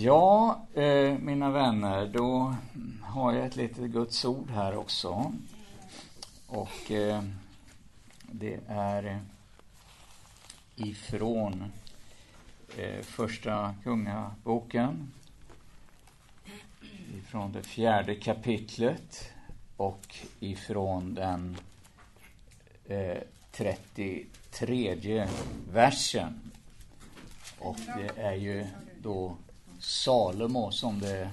Ja, eh, mina vänner, då har jag ett litet Guds ord här också. Och eh, det är ifrån eh, Första Kungaboken. Ifrån det fjärde kapitlet och ifrån den eh, 33 versen. Och det är ju då Salomo som det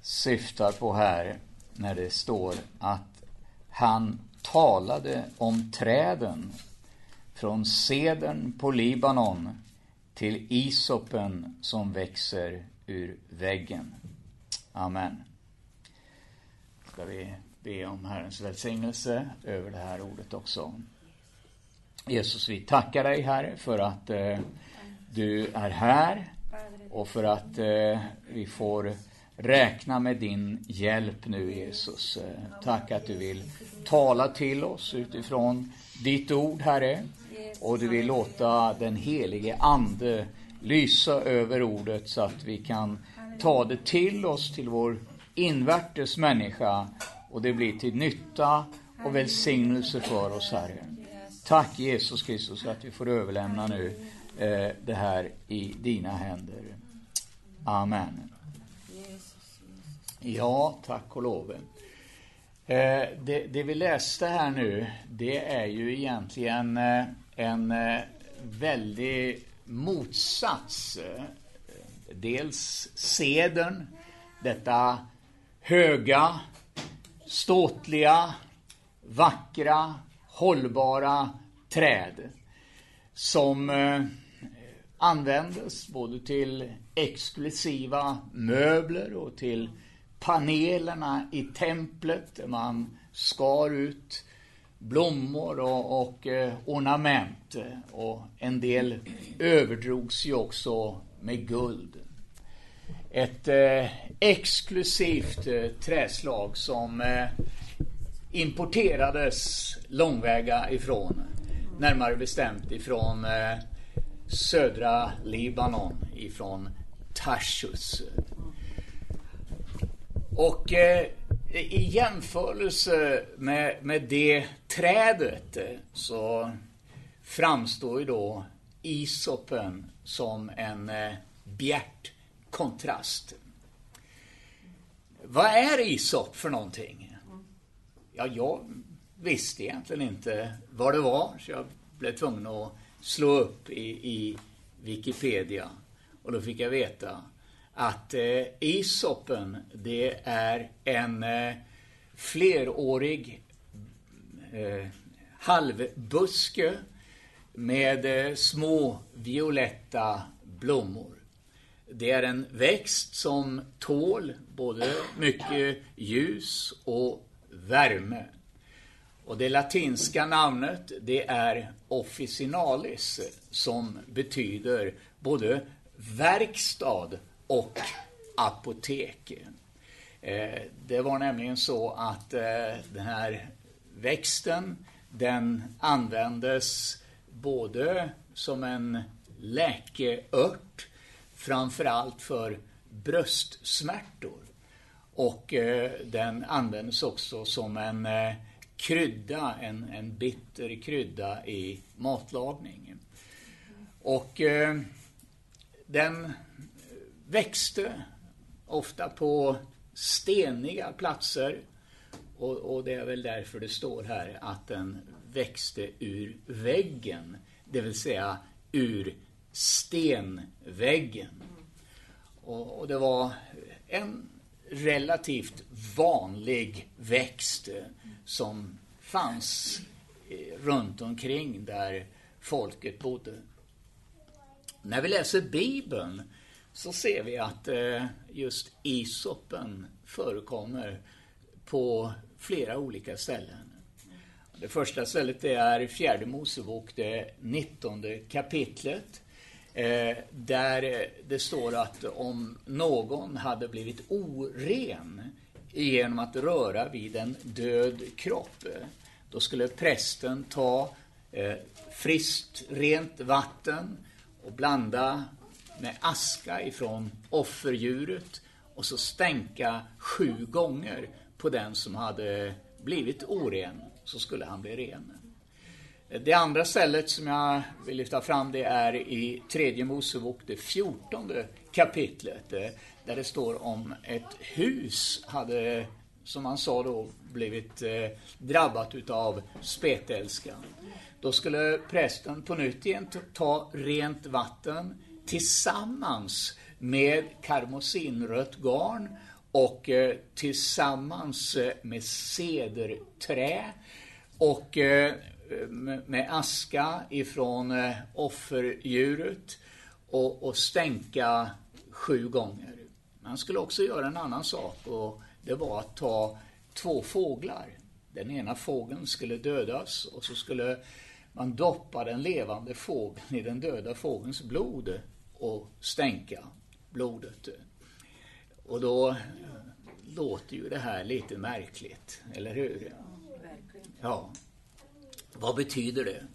syftar på här när det står att han talade om träden från seden på Libanon till isopen som växer ur väggen. Amen. Ska vi be om Herrens välsignelse över det här ordet också. Jesus, vi tackar dig Herre för att eh, du är här och för att eh, vi får räkna med din hjälp nu Jesus. Eh, tack att du vill tala till oss utifrån ditt ord Herre. Och du vill låta den helige Ande lysa över ordet så att vi kan ta det till oss, till vår invärtes människa och det blir till nytta och välsignelse för oss Herre. Tack Jesus Kristus att vi får överlämna nu eh, det här i dina händer. Amen. Ja, tack och lov. Eh, det, det, vi läste här nu, det är ju egentligen eh, en eh, väldig motsats. Dels seden, detta höga, ståtliga, vackra, hållbara träd som eh, användes både till exklusiva möbler och till panelerna i templet där man skar ut blommor och, och eh, ornament. Och en del överdrogs ju också med guld. Ett eh, exklusivt eh, träslag som eh, importerades långväga ifrån. Närmare bestämt ifrån eh, södra Libanon, ifrån Tarsus. Och eh, i jämförelse med, med det trädet eh, så framstår ju då isopen som en eh, bjärt kontrast. Vad är isop för någonting? Ja, jag visste egentligen inte vad det var, så jag blev tvungen att slå upp i, i Wikipedia. Och då fick jag veta att eh, isopen det är en eh, flerårig eh, halvbuske med eh, små violetta blommor. Det är en växt som tål både mycket ljus och värme. Och det latinska namnet det är officinalis som betyder både verkstad och apotek. Eh, det var nämligen så att eh, den här växten den användes både som en läkeört, framförallt för bröstsmärtor. Och eh, den användes också som en krydda, en, en bitter krydda i matlagning. Och eh, den växte ofta på steniga platser. Och, och, det är väl därför det står här att den växte ur väggen, det vill säga ur stenväggen. Och, och det var en relativt vanlig växt eh, som fanns eh, runt omkring där folket bodde. När vi läser Bibeln så ser vi att eh, just isopen förekommer på flera olika ställen. Det första stället är fjärde Mosebok, det 19 kapitlet. Eh, där eh, det står att om någon hade blivit oren genom att röra vid en död kropp, då skulle prästen ta eh, friskt, rent vatten och blanda med aska ifrån offerdjuret och så stänka sju gånger på den som hade blivit oren, så skulle han bli ren. Det andra stället som jag vill lyfta fram det är i tredje Mosebok, det fjortonde kapitlet, eh, där det står om ett hus hade, som man sa då, blivit eh, drabbat utav spetälska. Då skulle prästen på nytt igen ta rent vatten tillsammans med karmosinrött garn och eh, tillsammans med cederträ och med aska ifrån eh, offerdjuret och, och stänka sju gånger. Man skulle också göra en annan sak och det var att ta två fåglar. Den ena fågeln skulle dödas och så skulle man doppa den levande fågeln i den döda fågelns blod och stänka blodet. Och då eh, låter ju det här lite märkligt, eller hur? Ja. Vad betyder det?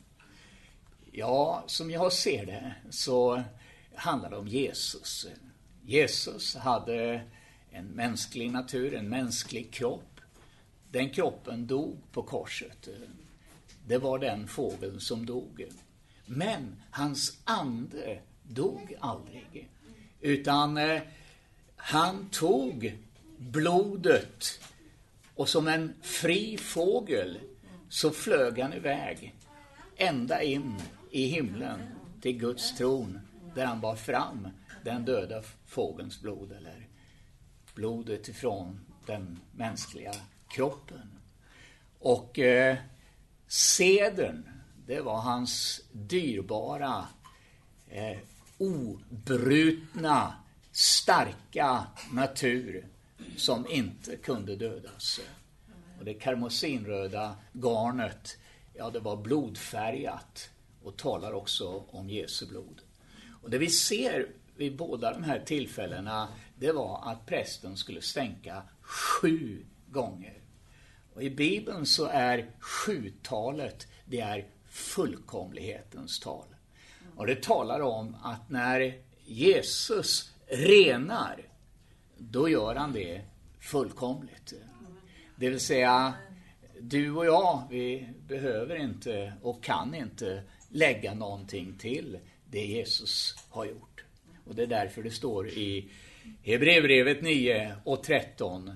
Ja, som jag ser det så handlar det om Jesus. Jesus hade en mänsklig natur, en mänsklig kropp. Den kroppen dog på korset. Det var den fågeln som dog. Men hans ande dog aldrig. Utan eh, han tog blodet och som en fri fågel så flög han iväg ända in i himlen till Guds tron där han bar fram den döda fågelns blod eller blodet ifrån den mänskliga kroppen. Och eh, sedern, det var hans dyrbara, eh, obrutna, starka natur som inte kunde dödas. Och det karmosinröda garnet, ja det var blodfärgat och talar också om Jesu blod. Och det vi ser vid båda de här tillfällena, det var att prästen skulle stänka sju gånger. Och i Bibeln så är sjutalet, det är fullkomlighetens tal. Och det talar om att när Jesus renar, då gör han det fullkomligt. Det vill säga, du och jag, vi behöver inte och kan inte lägga någonting till det Jesus har gjort. Och det är därför det står i Hebreerbrevet 9 och 13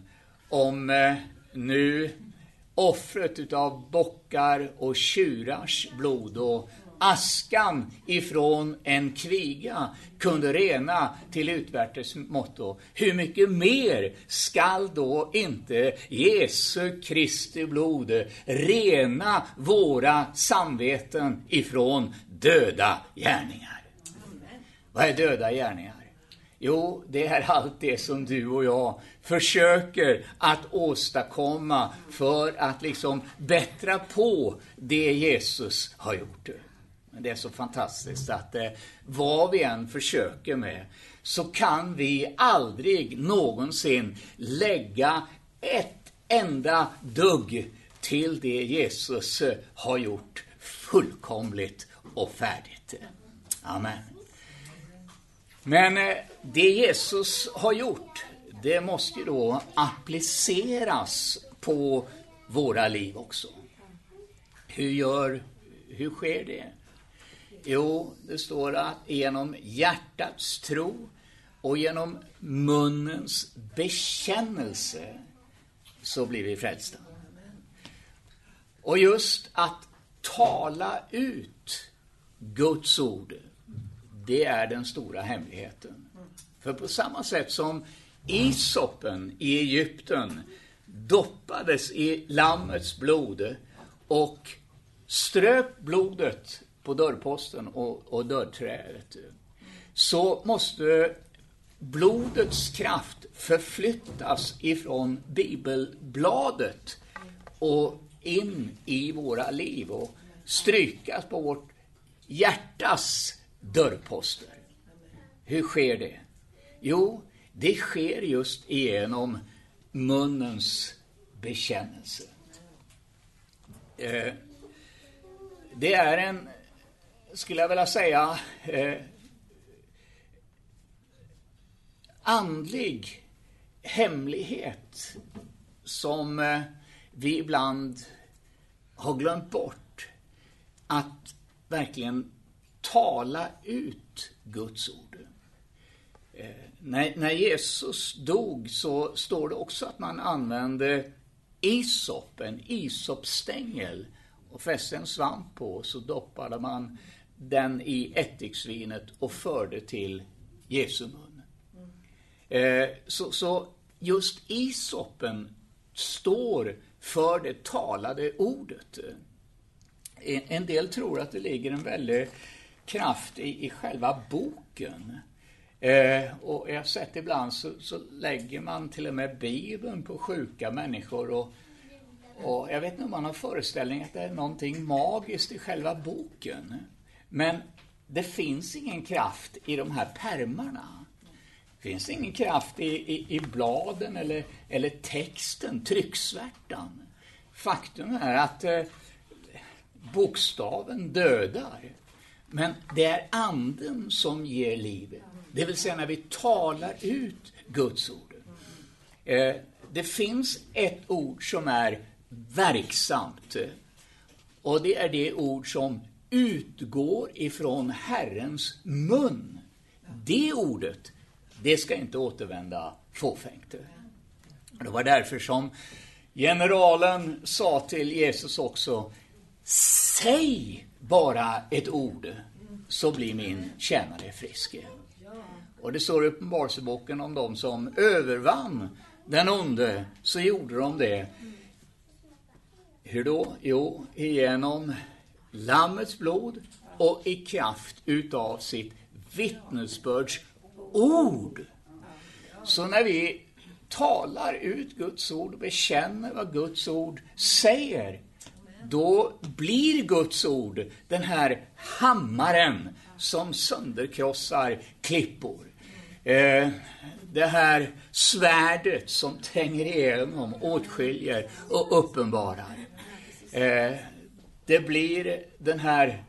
om eh, nu offret utav bockar och tjurars blod och askan ifrån en kviga kunde rena till utvärtes motto, hur mycket mer skall då inte Jesu Kristi blod rena våra samveten ifrån döda gärningar? Vad är döda gärningar? Jo, det är allt det som du och jag försöker att åstadkomma för att liksom bättra på det Jesus har gjort. Men det är så fantastiskt att eh, vad vi än försöker med så kan vi aldrig någonsin lägga ett enda dugg till det Jesus eh, har gjort fullkomligt och färdigt. Amen. Men eh, det Jesus har gjort, det måste ju då appliceras på våra liv också. Hur, gör, hur sker det? Jo, det står att genom hjärtats tro och genom munnens bekännelse så blir vi frälsta. Och just att tala ut Guds ord, det är den stora hemligheten. För på samma sätt som isoppen i Egypten doppades i lammets blod och ströp blodet på dörrposten och, och dörrträdet så måste blodets kraft förflyttas ifrån bibelbladet och in i våra liv och strykas på vårt hjärtas dörrposter. Hur sker det? Jo, det sker just genom munnens bekännelse. Eh, det är en skulle jag vilja säga, eh, andlig hemlighet som eh, vi ibland har glömt bort. Att verkligen tala ut Guds ord. Eh, när, när, Jesus dog så står det också att man använde isop, en isopstängel och fäste en svamp på så doppade man den i ättiksvinet och förde till Jesu mun. Eh, så, så just isopen står för det talade ordet. En del tror att det ligger en väldig kraft i, i själva boken. Eh, och jag har sett ibland så, så, lägger man till och med Bibeln på sjuka människor. Och, och jag vet inte om man har föreställning att det är någonting magiskt i själva boken. Men det finns ingen kraft i de här permarna. Det finns ingen kraft i, i, i bladen eller, eller texten, trycksvärtan. Faktum är att eh, bokstaven dödar. Men det är anden som ger livet. Det vill säga när vi talar ut Guds ord. Eh, det finns ett ord som är verksamt. Eh, och det är det ord som utgår ifrån Herrens mun. Det ordet, det ska inte återvända fåfängt. Det var därför som generalen sa till Jesus också, säg bara ett ord så blir min tjänare frisk. Och det står i Uppenbarelseboken om de som övervann den onde, så gjorde de det. Hur då? Jo, genom Lammets blod och i kraft utav sitt vittnesbörds ord. Så när vi talar ut Guds ord och bekänner vad Guds ord säger, då blir Guds ord den här hammaren som sönderkrossar klippor. Eh, det här svärdet som tränger igenom, åtskiljer och uppenbarar. Eh, det blir den här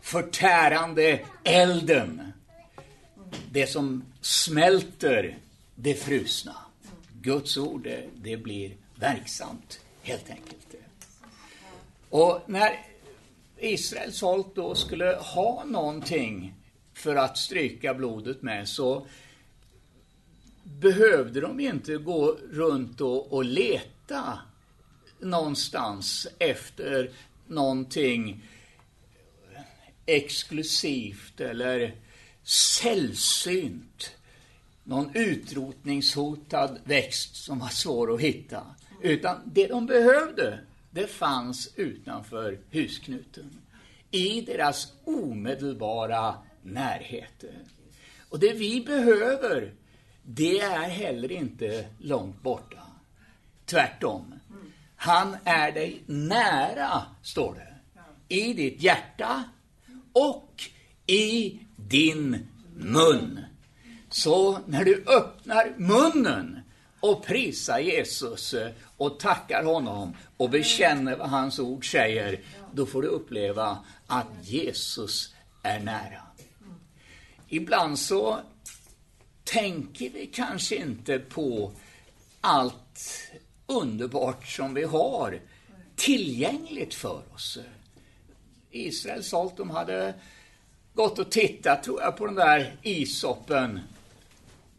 förtärande elden. Det som smälter det frusna. Guds ord, det, blir verksamt, helt enkelt. Och när Israels folk då skulle ha någonting för att stryka blodet med så behövde de inte gå runt och, och leta någonstans efter någonting exklusivt eller sällsynt. Någon utrotningshotad växt som var svår att hitta. Utan det de behövde, det fanns utanför husknuten. I deras omedelbara närhet. Och det vi behöver, det är heller inte långt borta. Tvärtom. Han är dig nära, står det. I ditt hjärta och i din mun. Så när du öppnar munnen och prisar Jesus eh, och tackar honom och bekänner vad hans ord säger, då får du uppleva att Jesus är nära. Ibland så tänker vi kanske inte på allt underbart som vi har tillgängligt för oss. Israels folk, de hade gått och tittat, tror jag, på den där isoppen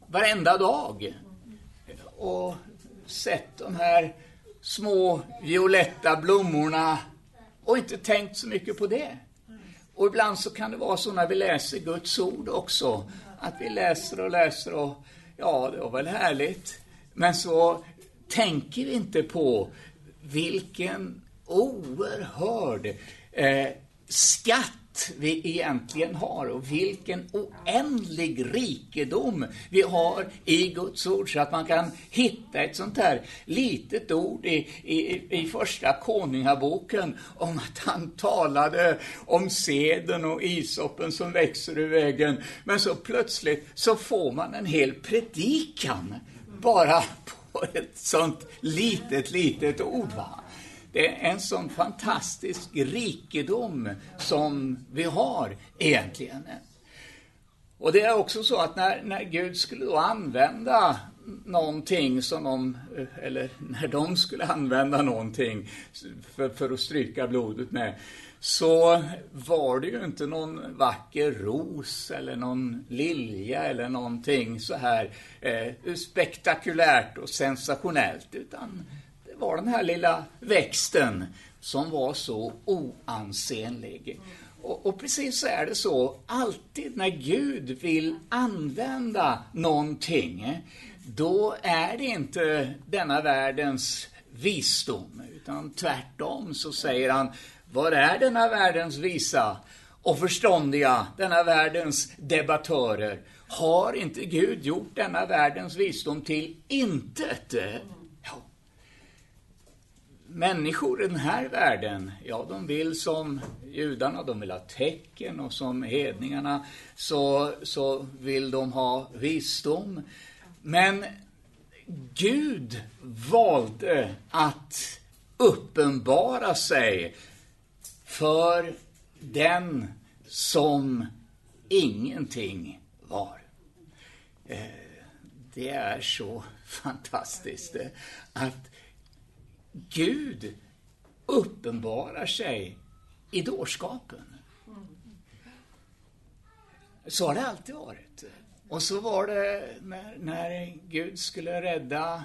varenda dag. Och sett de här små violetta blommorna och inte tänkt så mycket på det. Och ibland så kan det vara så när vi läser Guds ord också, att vi läser och läser och ja, det var väl härligt. Men så tänker vi inte på vilken oerhörd eh, skatt vi egentligen har och vilken oändlig rikedom vi har i Guds ord så att man kan hitta ett sånt här litet ord i, i, i första konungaboken om att han talade om seden och isoppen som växer ur vägen. Men så plötsligt så får man en hel predikan bara på ett sånt litet, litet ord. Va? Det är en sån fantastisk rikedom som vi har egentligen. Och det är också så att när, när Gud skulle då använda någonting som de, eh, eller när de skulle använda någonting för, för att stryka blodet med, så var det ju inte någon vacker ros eller någon lilja eller någonting så här eh, spektakulärt och sensationellt, utan det var den här lilla växten som var så oansenlig. Och, och, precis så är det så, alltid när Gud vill använda någonting, då är det inte denna världens visdom, utan tvärtom så säger han, var är denna världens visa och förståndiga, denna världens debattörer? Har inte Gud gjort denna världens visdom till intet? Ja. Människor i den här världen, ja, de vill som judarna, de vill ha tecken och som hedningarna så, så vill de ha visdom. Men Gud valde att uppenbara sig för den som ingenting var. Eh, det är så fantastiskt eh, att Gud uppenbarar sig i dårskapen. Så har det alltid varit. Och så var det när, när Gud skulle rädda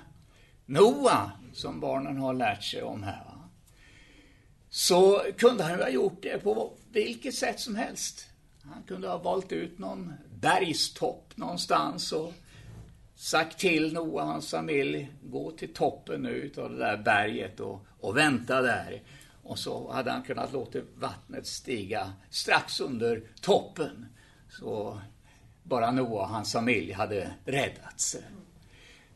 Noa, som barnen har lärt sig om här så kunde han ju ha gjort det på vilket sätt som helst. Han kunde ha valt ut någon bergstopp någonstans och sagt till Noa och hans familj, gå till toppen nu av det där berget och, och vänta där. Och så hade han kunnat låta vattnet stiga strax under toppen. Så bara Noa och hans familj hade räddats.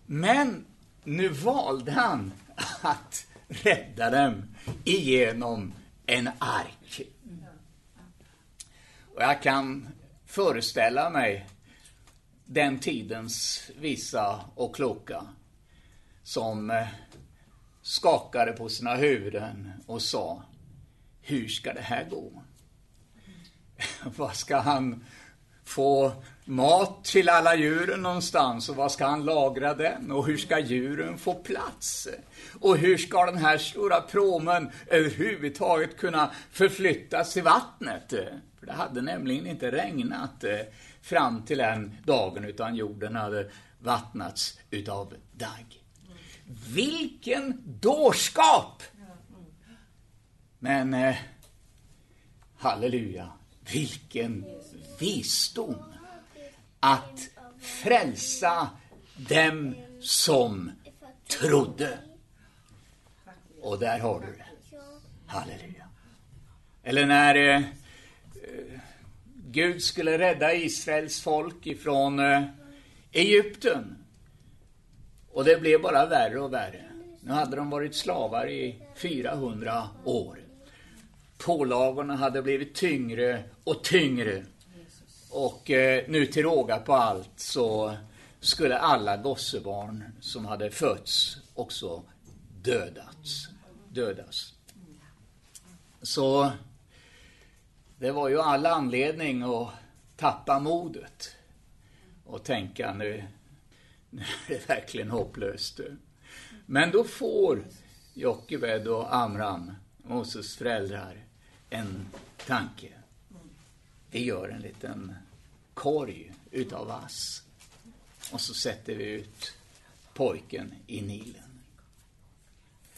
Men nu valde han att rädda dem igenom en ark. Och jag kan föreställa mig den tidens visa och kloka som eh, skakade på sina huvuden och sa Hur ska det här gå? Vad ska han få mat till alla djuren någonstans och var ska han lagra den och hur ska djuren få plats? Och hur ska den här stora pråmen överhuvudtaget kunna förflyttas i vattnet? För det hade nämligen inte regnat eh, fram till den dagen utan jorden hade vattnats utav dagg. Vilken dårskap! Men eh, halleluja, vilken visdom att frälsa dem som trodde. Och där har du det. Halleluja. Eller när eh, Gud skulle rädda Israels folk ifrån eh, Egypten. Och det blev bara värre och värre. Nu hade de varit slavar i 400 år. Pålagorna hade blivit tyngre och tyngre. Och eh, nu till råga på allt så skulle alla gossebarn som hade fötts också dödats. dödas. Så det var ju all anledning att tappa modet och tänka nu, nu är det verkligen hopplöst. Men då får Jockebed och Amram, Moses föräldrar, en tanke. Vi gör en liten korg utav vass. Och så sätter vi ut pojken i Nilen.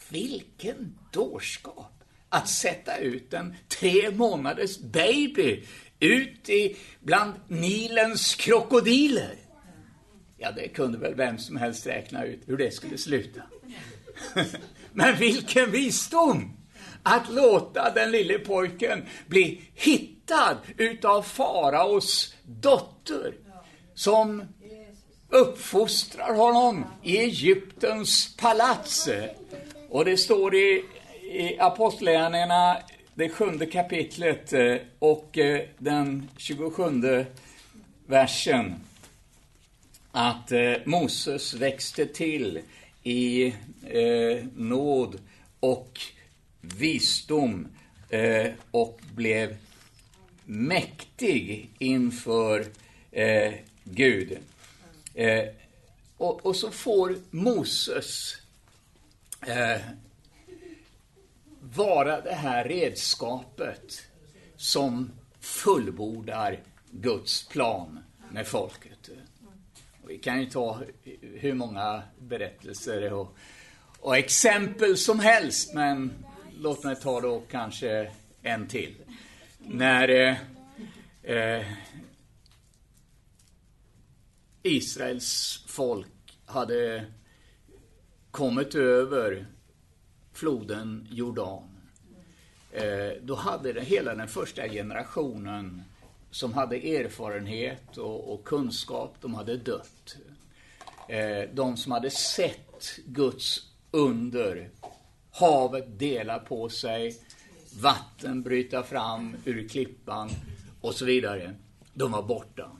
Vilken dårskap att sätta ut en tre månaders baby ut i bland Nilens krokodiler. Ja, det kunde väl vem som helst räkna ut hur det skulle sluta. Men vilken visdom! Att låta den lille pojken bli hittad utav faraos dotter som uppfostrar honom i Egyptens palats. Och det står i, i Apostlagärningarna, det sjunde kapitlet eh, och eh, den 27 versen, att eh, Moses växte till i nåd och visdom eh, och blev mäktig inför eh, Gud. Eh, och, och, så får Moses eh, vara det här redskapet som fullbordar Guds plan med folket. Vi kan ju ta hur många berättelser och, och exempel som helst, men låt mig ta då kanske en till. När eh, eh, Israels folk hade kommit över floden Jordan. Eh, då hade det, hela den första generationen som hade erfarenhet och, och kunskap, de hade dött. Eh, de som hade sett Guds under, havet dela på sig, vatten bryta fram ur klippan och så vidare. De var borta.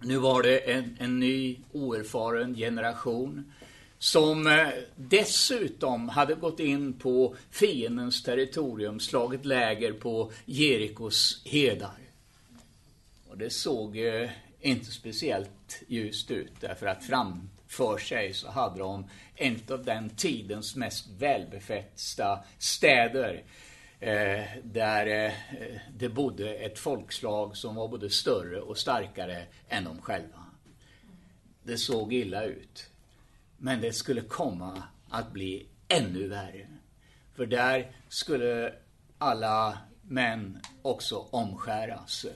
Nu var det en, en ny oerfaren generation som eh, dessutom hade gått in på fiendens territorium, slagit läger på Jerikos hedar. Och det såg eh, inte speciellt ljust ut därför att för sig så hade de en av den tidens mest välbefästa städer eh, där eh, det bodde ett folkslag som var både större och starkare än de själva. Det såg illa ut. Men det skulle komma att bli ännu värre. För där skulle alla män också omskäras.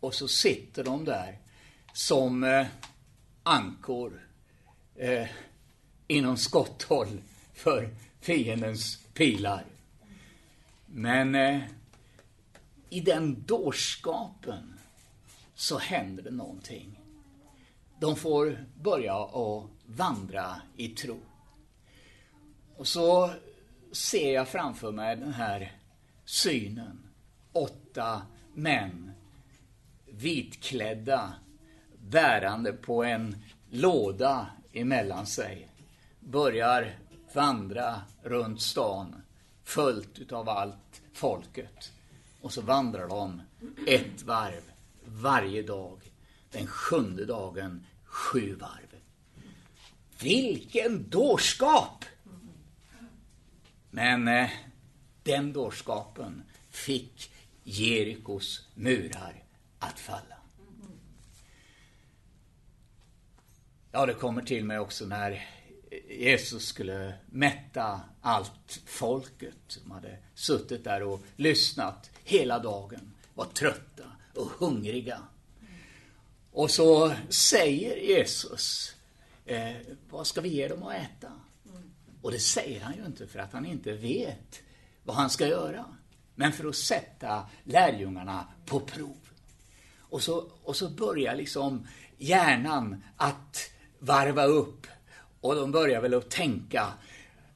Och så sitter de där som eh, ankor eh, inom skotthåll för fiendens pilar. Men eh, i den dårskapen så händer det någonting. De får börja att vandra i tro. Och så ser jag framför mig den här synen. Åtta män, vitklädda, bärande på en låda emellan sig, börjar vandra runt stan följt utav allt folket. Och så vandrar de ett varv varje dag. Den sjunde dagen sju varv. Vilken dårskap! Men eh, den dårskapen fick Jerikos murar att falla. Ja, det kommer till mig också när Jesus skulle mätta allt folket som hade suttit där och lyssnat hela dagen, var trötta och hungriga. Och så säger Jesus, eh, vad ska vi ge dem att äta? Och det säger han ju inte för att han inte vet vad han ska göra. Men för att sätta lärjungarna på prov. Och så, och så börjar liksom hjärnan att varva upp och de börjar väl att tänka.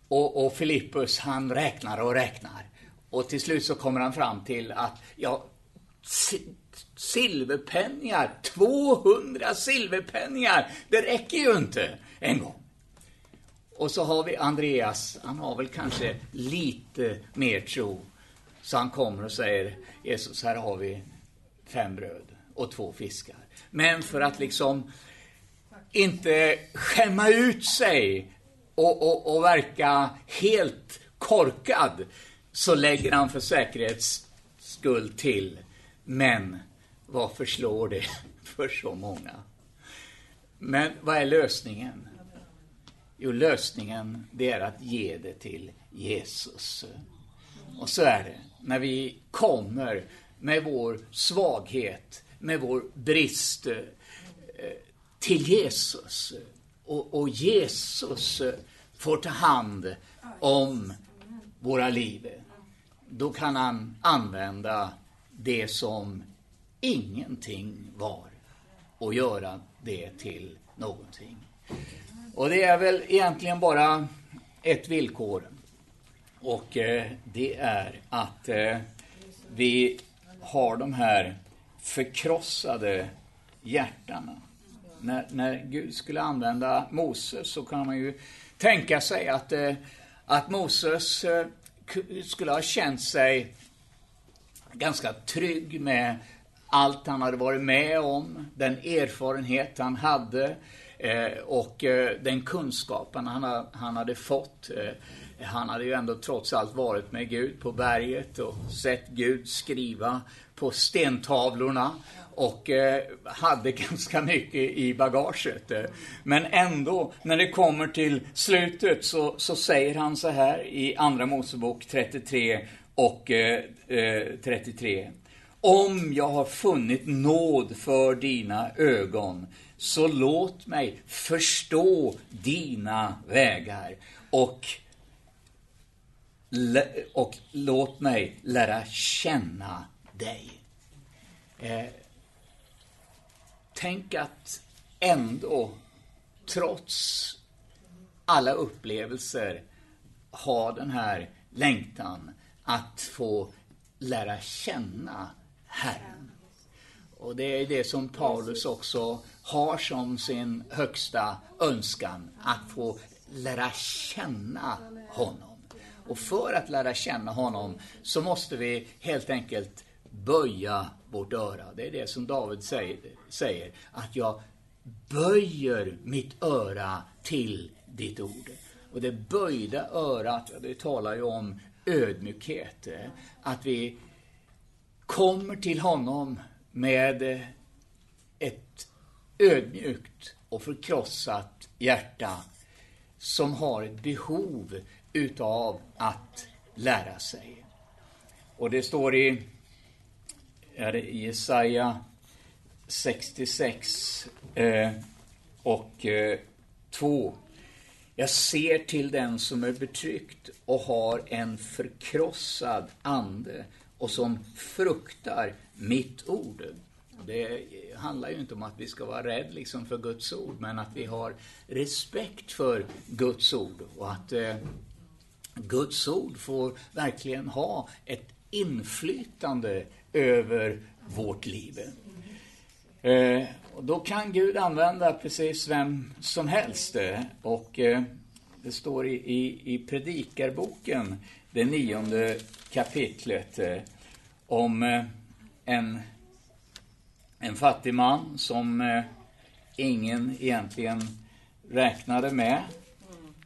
Och, och Filippus han räknar och räknar. Och till slut så kommer han fram till att, ja, silverpenningar, 200 silverpenningar, det räcker ju inte en gång. Och så har vi Andreas, han har väl kanske lite mer tro. Så han kommer och säger, Jesus, här har vi fem bröd och två fiskar. Men för att liksom inte skämma ut sig och, och, och verka helt korkad så lägger han för säkerhets skull till. Men vad förslår det för så många? Men vad är lösningen? Jo, lösningen det är att ge det till Jesus. Och så är det när vi kommer med vår svaghet, med vår brist eh, till Jesus. Och, och Jesus får ta hand om våra liv. Då kan han använda det som ingenting var och göra det till någonting. Och det är väl egentligen bara ett villkor. Och eh, det är att eh, vi har de här förkrossade hjärtana när, när Gud skulle använda Moses så kan man ju tänka sig att, eh, att Moses eh, skulle ha känt sig ganska trygg med allt han hade varit med om, den erfarenhet han hade eh, och eh, den kunskapen han, han hade fått. Eh, han hade ju ändå trots allt varit med Gud på berget och sett Gud skriva på stentavlorna och eh, hade ganska mycket i bagaget. Men ändå, när det kommer till slutet så, så säger han så här i Andra Mosebok 33 och eh, eh 33. Om jag har funnit nåd för dina ögon, så låt mig förstå dina vägar och, och låt mig lära känna dig. Eh, tänk att ändå, trots alla upplevelser, ha den här längtan att få lära känna Herren. Och det är det som Paulus också har som sin högsta önskan, att få lära känna honom. Och för att lära känna honom så måste vi helt enkelt böja vårt öra. Det är det som David säger, att jag böjer mitt öra till ditt ord. Och det böjda örat, det talar ju om ödmjukhet. Eh, att vi kommer till honom med ett ödmjukt och förkrossat hjärta som har ett behov utav att lära sig. Och det står i Jesaja 66 eh, och eh, 2. Jag ser till den som är betryckt och har en förkrossad ande och som fruktar mitt ord. Det handlar ju inte om att vi ska vara rädda liksom för Guds ord, men att vi har respekt för Guds ord och att eh, Guds ord får verkligen ha ett inflytande över vårt liv. Eh, och då kan Gud använda precis vem som helst. Eh, och eh, det står i, i, i Predikarboken, det nionde kapitlet, eh, om eh, en, en fattig man som eh, ingen egentligen räknade med.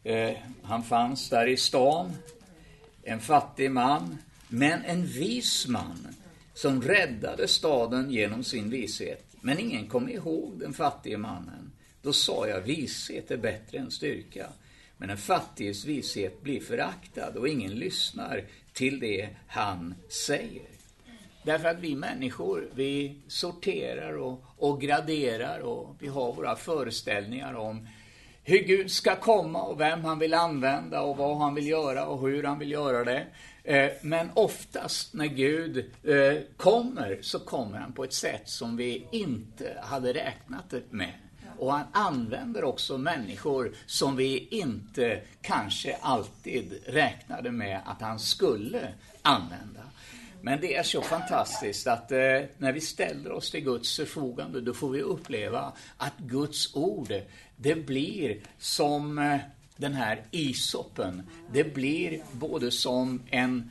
Eh, han fanns där i stan, en fattig man, men en vis man som räddade staden genom sin vishet. Men ingen kom ihåg den fattige mannen. Då sa jag, vishet är bättre än styrka. Men den fattiges vishet blir föraktad och ingen lyssnar till det han säger. Därför att vi människor, vi sorterar och, och graderar och vi har våra föreställningar om hur Gud ska komma och vem han vill använda och vad han vill göra och hur han vill göra det. Eh, men oftast när Gud eh, kommer så kommer han på ett sätt som vi inte hade räknat med. Och han använder också människor som vi inte kanske alltid räknade med att han skulle använda. Men det är så fantastiskt att eh, när vi ställer oss till Guds förfogande, då får vi uppleva att Guds ord, det blir som eh, den här isoppen. Det blir både som en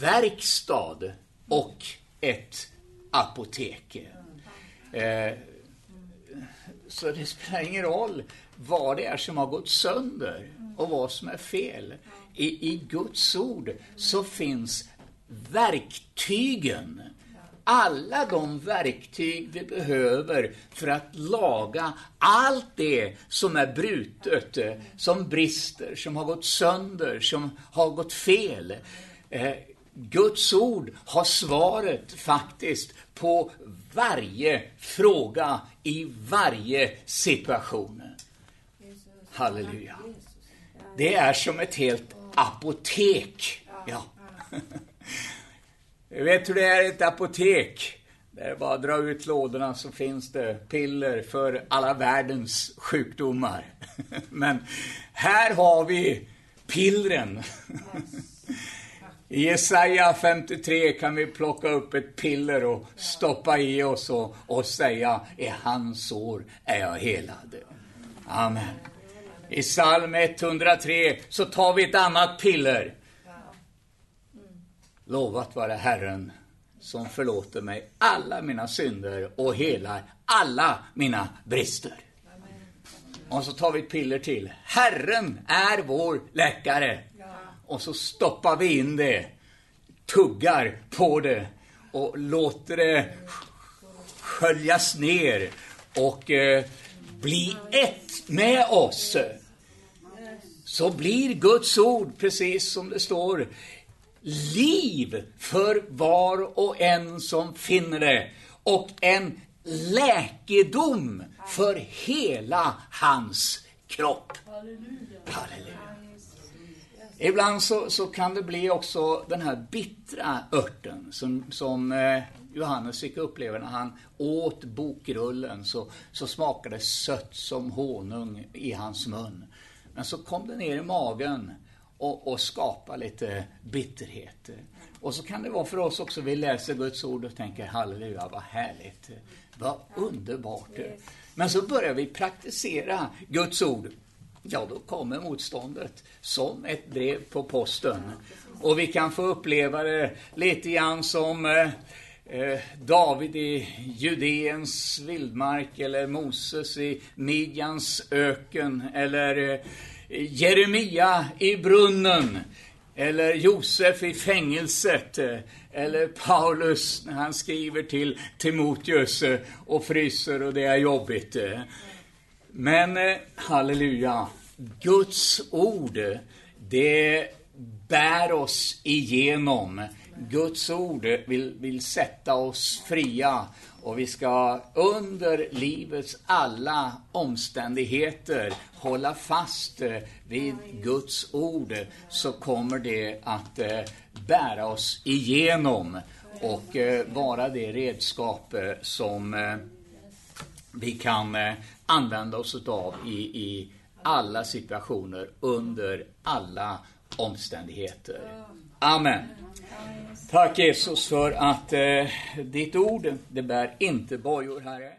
verkstad och ett apotek. Eh, så det spelar ingen roll vad det är som har gått sönder och vad som är fel. I, i Guds ord så finns verktygen. Alla de verktyg vi behöver för att laga allt det som är brutet, som brister, som har gått sönder, som har gått fel. Eh, Guds ord har svaret faktiskt på varje fråga i varje situation. Halleluja. Det är som ett helt apotek. Ja. Jag vet hur det är i ett apotek. Det är bara att dra ut lådorna så finns det piller för alla världens sjukdomar. Men här har vi pillren. I Jesaja 53 kan vi plocka upp ett piller och stoppa i oss och, och säga, i hans sår är jag helad. Amen. I psalm 103 så tar vi ett annat piller. Lovat vare Herren, som förlåter mig alla mina synder och helar alla mina brister. Och så tar vi ett piller till. Herren är vår läkare. Och så stoppar vi in det, tuggar på det och låter det sköljas ner och eh, bli ett med oss. Så blir Guds ord, precis som det står, liv för var och en som finner det och en läkedom för hela hans kropp. Halleluja. Ibland så, så kan det bli också den här bittra örten som, som eh, Johannes fick uppleva när han åt bokrullen så, så smakade det sött som honung i hans mun. Men så kom det ner i magen och, och skapa lite bitterhet. Och så kan det vara för oss också, vi läser Guds ord och tänker halleluja, vad härligt, vad underbart. Men så börjar vi praktisera Guds ord. Ja, då kommer motståndet som ett brev på posten. Och vi kan få uppleva det lite grann som eh, eh David i Judeens vildmark eller Moses i Midjans öken eller eh, Jeremia i brunnen, eller Josef i fängelset, eller Paulus när han skriver till Timoteus och fryser och det är jobbigt. Men eh, halleluja, Guds ord, det bär oss igenom. Guds ord vill, vill sätta oss fria och vi ska under livets alla omständigheter hålla fast eh, vid Guds ord så kommer det att eh, bära oss igenom och eh, vara det redskap som vi kan använda oss av i, i alla situationer under alla omständigheter. Amen. Tack Jesus för att eh, ditt ord, det bär inte bojor, Herre.